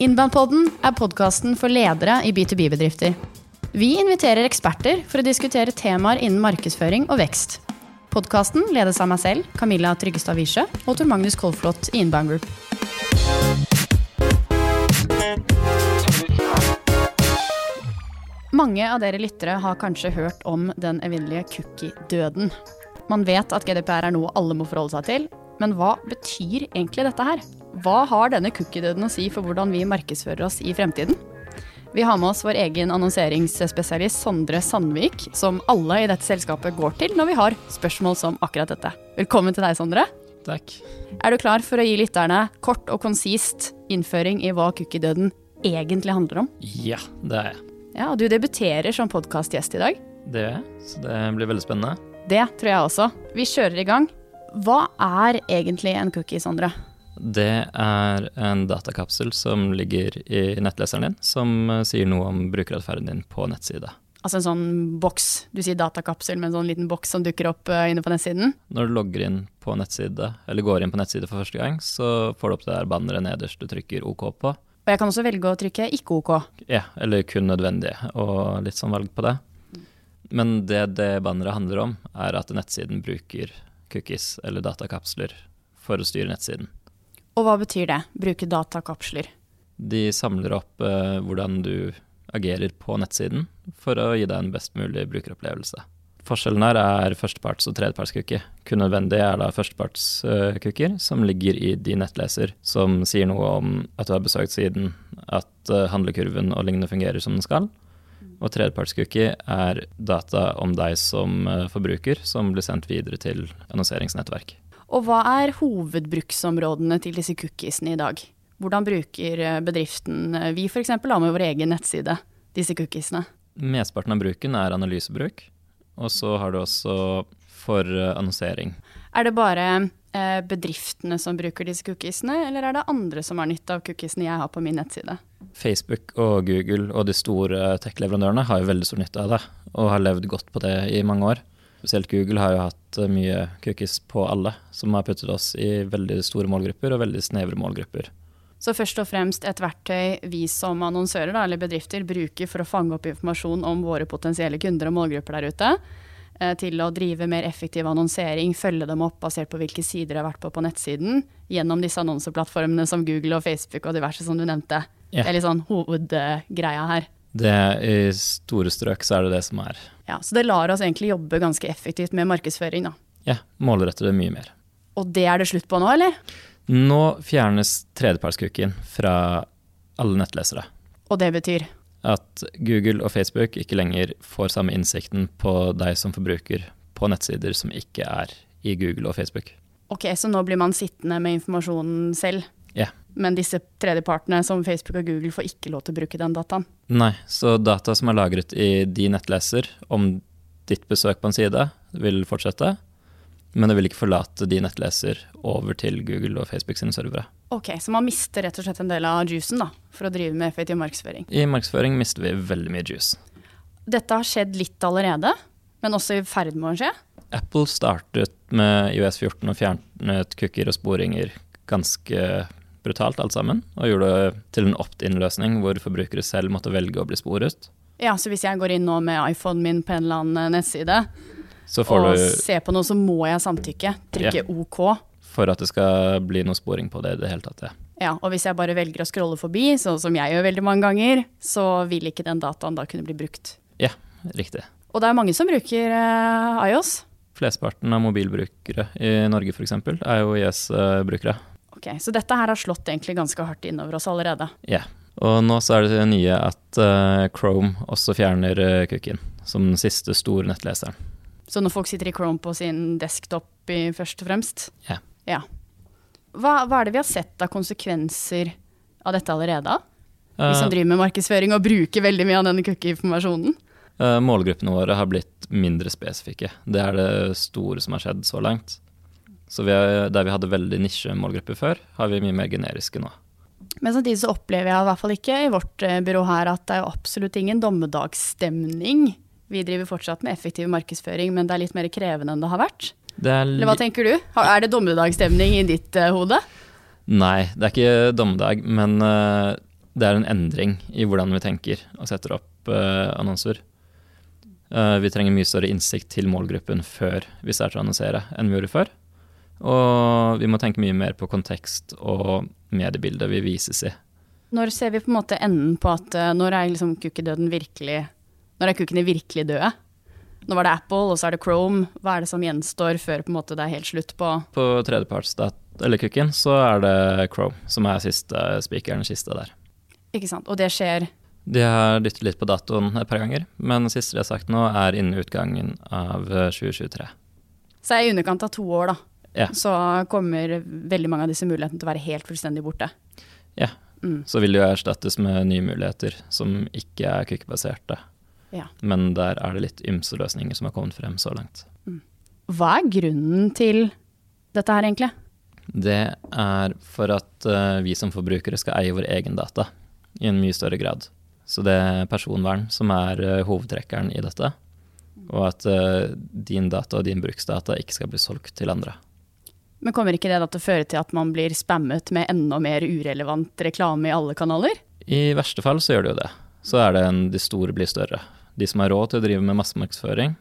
Innbandpodden er podkasten for ledere i B2B-bedrifter. Vi inviterer eksperter for å diskutere temaer innen markedsføring og vekst. Podkasten ledes av meg selv, Camilla Tryggestad Wiesche, og Tor Magnus Kolflot i Inbound Group. Mange av dere lyttere har kanskje hørt om den evinnelige cookie-døden. Man vet at GDPR er noe alle må forholde seg til, men hva betyr egentlig dette her? Hva har denne cookie-døden å si for hvordan vi markedsfører oss i fremtiden? Vi har med oss vår egen annonseringsspesialist Sondre Sandvik, som alle i dette selskapet går til når vi har spørsmål som akkurat dette. Velkommen til deg, Sondre. Takk. Er du klar for å gi lytterne kort og konsist innføring i hva cookie-døden egentlig handler om? Ja, det er jeg. Ja, og Du debuterer som podkastgjest i dag. Det gjør jeg, så det blir veldig spennende. Det tror jeg også. Vi kjører i gang. Hva er egentlig en cookie, Sondre? Det er en datakapsel som ligger i nettleseren din, som eh, sier noe om brukeratferden din på nettside. Altså en sånn boks. Du sier datakapsel men en sånn liten boks som dukker opp uh, inne på nettsiden? Når du logger inn på nettside, eller går inn på nettside for første gang, så får du opp det der banneret nederst du trykker OK på. Og jeg kan også velge å trykke ikke OK. Ja, eller kun nødvendig, og litt sånn valg på det. Men det det banneret handler om, er at nettsiden bruker cookies eller datakapsler for å styre nettsiden. Og hva betyr det? Bruke datakapsler? De samler opp eh, hvordan du agerer på nettsiden for å gi deg en best mulig brukeropplevelse. Forskjellen her er førsteparts- og tredjepartscookie. Kun nødvendig er da førstepartscookier, som ligger i din nettleser, som sier noe om at du har besøkt siden, at eh, handlekurven og lignende fungerer som den skal. Og tredjepartscookie er data om deg som eh, forbruker, som blir sendt videre til annonseringsnettverk. Og hva er hovedbruksområdene til disse cookiesene i dag? Hvordan bruker eh, bedriften, eh, vi f.eks. har med vår egen nettside, disse cookiesene? Mesteparten av bruken er analysebruk, og så har du også for eh, annonsering. Er det bare bedriftene som bruker disse cookiesene, eller er det andre som har nytte av cookiesene jeg har på min nettside? Facebook og Google og de store tech-leverandørene har jo veldig stor nytte av det, og har levd godt på det i mange år. Spesielt Google har jo hatt mye cookies på alle, som har puttet oss i veldig store målgrupper og veldig snevre målgrupper. Så først og fremst et verktøy vi som annonsører da, eller bedrifter bruker for å fange opp informasjon om våre potensielle kunder og målgrupper der ute. Eh, til å drive mer effektiv annonsering, følge dem opp basert på hvilke sider de har vært på på nettsiden. Gjennom disse annonseplattformene som Google og Facebook og diverse som du nevnte. Yeah. Det er litt sånn hovedgreia her. Det I store strøk så er det det som er. Ja, Så det lar oss egentlig jobbe ganske effektivt med markedsføring, da. Ja, målrette det mye mer. Og det er det slutt på nå, eller? Nå fjernes tredjepartscookien fra alle nettlesere. Og det betyr? At Google og Facebook ikke lenger får samme innsikten på deg som forbruker på nettsider som ikke er i Google og Facebook. Ok, Så nå blir man sittende med informasjonen selv? Men disse tredjepartene som Facebook og Google får ikke lov til å bruke den dataen? Nei, så data som er lagret i de nettleser om ditt besøk på en side, vil fortsette. Men det vil ikke forlate de nettleser over til Google og Facebook sine servere. Ok, Så man mister rett og slett en del av juicen da, for å drive med effektiv markedsføring? I markedsføring mister vi veldig mye juice. Dette har skjedd litt allerede, men også i ferd med å skje? Apple startet med IOS 14 og fjernet cookier og sporinger ganske brutalt alt sammen, og gjorde det til en opt-in-løsning hvor forbrukere selv måtte velge å bli sporet. Ja, så hvis jeg går inn nå med iPhonen min på en eller annen nettside Så får og du, ser på noe, så må jeg samtykke. Trykke OK. for at det skal bli noe sporing på det i det hele tatt, ja. Ja, og hvis jeg bare velger å scrolle forbi, sånn som jeg gjør veldig mange ganger, så vil ikke den dataen da kunne bli brukt. Ja, riktig. Og det er mange som bruker eh, iOS. Flesteparten av mobilbrukere i Norge f.eks. er jo IS-brukere. Ok, Så dette her har slått egentlig ganske hardt innover oss allerede. Ja. Og nå så er det nye at eh, Chrome også fjerner uh, cookien, som den siste store nettleseren. Så når folk sitter i Chrome på sin desktop i først og fremst Ja. Ja. Hva, hva er det vi har sett av konsekvenser av dette allerede? Vi som Eh, driver med markedsføring og bruker veldig mye av denne cookie-informasjonen. eh, målgruppene våre har blitt mindre spesifikke. Det er det store som har skjedd så langt. Så vi er, der vi hadde veldig nisjemålgrupper før, har vi mye mer generiske nå. Men samtidig så opplever jeg i hvert fall ikke i vårt eh, byrå her at det er absolutt ingen dommedagsstemning. Vi driver fortsatt med effektiv markedsføring, men det er litt mer krevende enn det har vært. Det er Eller hva tenker du? Er det dommedagsstemning i ditt uh, hode? Nei, det er ikke dommedag, men uh, det er en endring i hvordan vi tenker og setter opp uh, annonser. Vi trenger mye større innsikt til målgruppen før vi starter å annonsere enn vi gjorde før. Og vi må tenke mye mer på kontekst og mediebildet vi vises i. Når ser vi på en måte enden på at uh, når er liksom cookie-døden virkelig Når er kukkene virkelig døde? Nå var det Apple, og så er det Chrome. Hva er det som gjenstår før måte det er helt slutt på På tredjepartsdat eller kukken, så er det Chrome som er siste spikeren, siste der. Ikke sant. Og det skjer De har dyttet litt på datoen et par ganger, men det siste de har sagt nå, er innen utgangen av 2023. Så er i underkant av to år, da. Ja. Så kommer veldig mange av disse mulighetene til å være helt fullstendig borte. Ja. Mm. Så vil det jo erstattes med nye muligheter som ikke er kukkebaserte. Ja. Men der er det litt ymse løsninger som har kommet frem så langt. Hva er grunnen til dette her, egentlig? Det er for at uh, vi som forbrukere skal eie vår egen data i en mye større grad. Så det er personvern som er uh, hovedtrekkeren i dette. Og at uh, din data og din bruksdata ikke skal bli solgt til andre. Men kommer ikke det til å føre til at man blir spammet med enda mer urelevant reklame i alle kanaler? I verste fall så gjør det jo det. Så er det en, de store blir større. De som har råd til å drive med massemarkedsføring,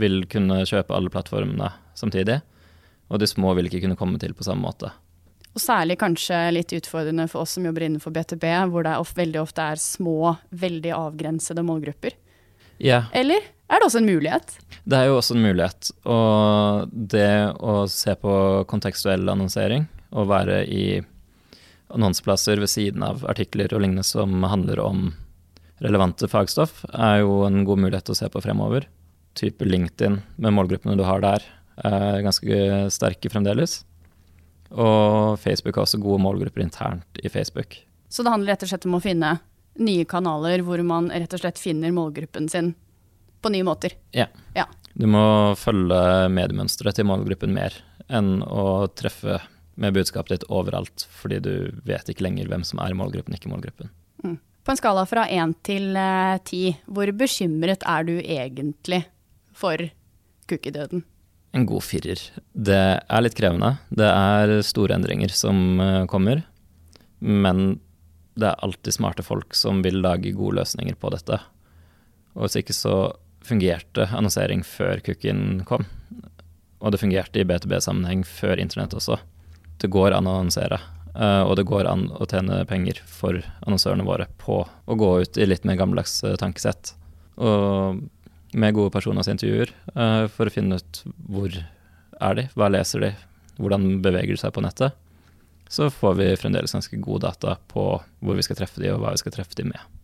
vil kunne kjøpe alle plattformene samtidig. Og de små vil ikke kunne komme til på samme måte. Og særlig kanskje litt utfordrende for oss som jobber innenfor BTB, hvor det ofte, veldig ofte er små, veldig avgrensede målgrupper. Ja, Eller er det også en mulighet? det er jo også en mulighet. Og det å se på kontekstuell annonsering og være i annonseplasser ved siden av artikler og lignende som handler om relevante fagstoff, er jo en god mulighet å se på fremover. Type LinkedIn med målgruppene du har der, er ganske sterke fremdeles. Og Facebook har også gode målgrupper internt i Facebook. Så det handler rett og slett om å finne nye kanaler hvor man rett og slett finner målgruppen sin på nye måter. Ja. Ja. Du må følge mediemønsteret til målgruppen mer enn å treffe med budskapet ditt overalt, fordi du vet ikke lenger hvem som er målgruppen, ikke målgruppen. På en skala fra én til eh, ti, hvor bekymret er du egentlig for cookiedøden? En god firer. Det er litt krevende. Det er store endringer som eh, kommer. Men det er alltid smarte folk som vil lage gode løsninger på dette. Og hvis ikke så fungerte annonsering før cookien kom. Og det fungerte i B2B-sammenheng før internett også. Det går an å annonsere, eh, og det går an å tjene penger for annonsørene våre på å gå ut i litt mer gammeldags eh, tankesett. Og med gode personers intervjuer for å finne ut hvor er de, hva leser de, hvordan beveger de seg på nettet. Så får vi fremdeles ganske god data på hvor vi skal treffe de og hva vi skal treffe de med.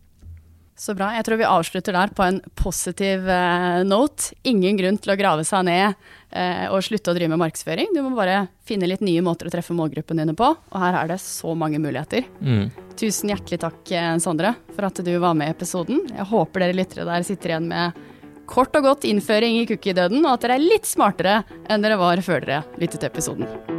Så bra. Jeg tror vi avslutter der på en positiv uh, note. Ingen grunn til å grave seg ned uh, og slutte å drive med markedsføring. Du må bare finne litt nye måter å treffe målgruppen dine på, og her er det så mange muligheter. Mm. Tusen hjertelig takk, eh, Sondre, for at du var med i episoden. Jeg håper dere lyttere der sitter igjen med kort og godt innføring i cookie-døden, og at dere er litt smartere enn dere var før dere lyttet til episoden.